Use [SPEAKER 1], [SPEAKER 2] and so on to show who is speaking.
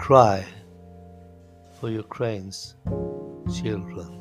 [SPEAKER 1] cry for Ukraine's children.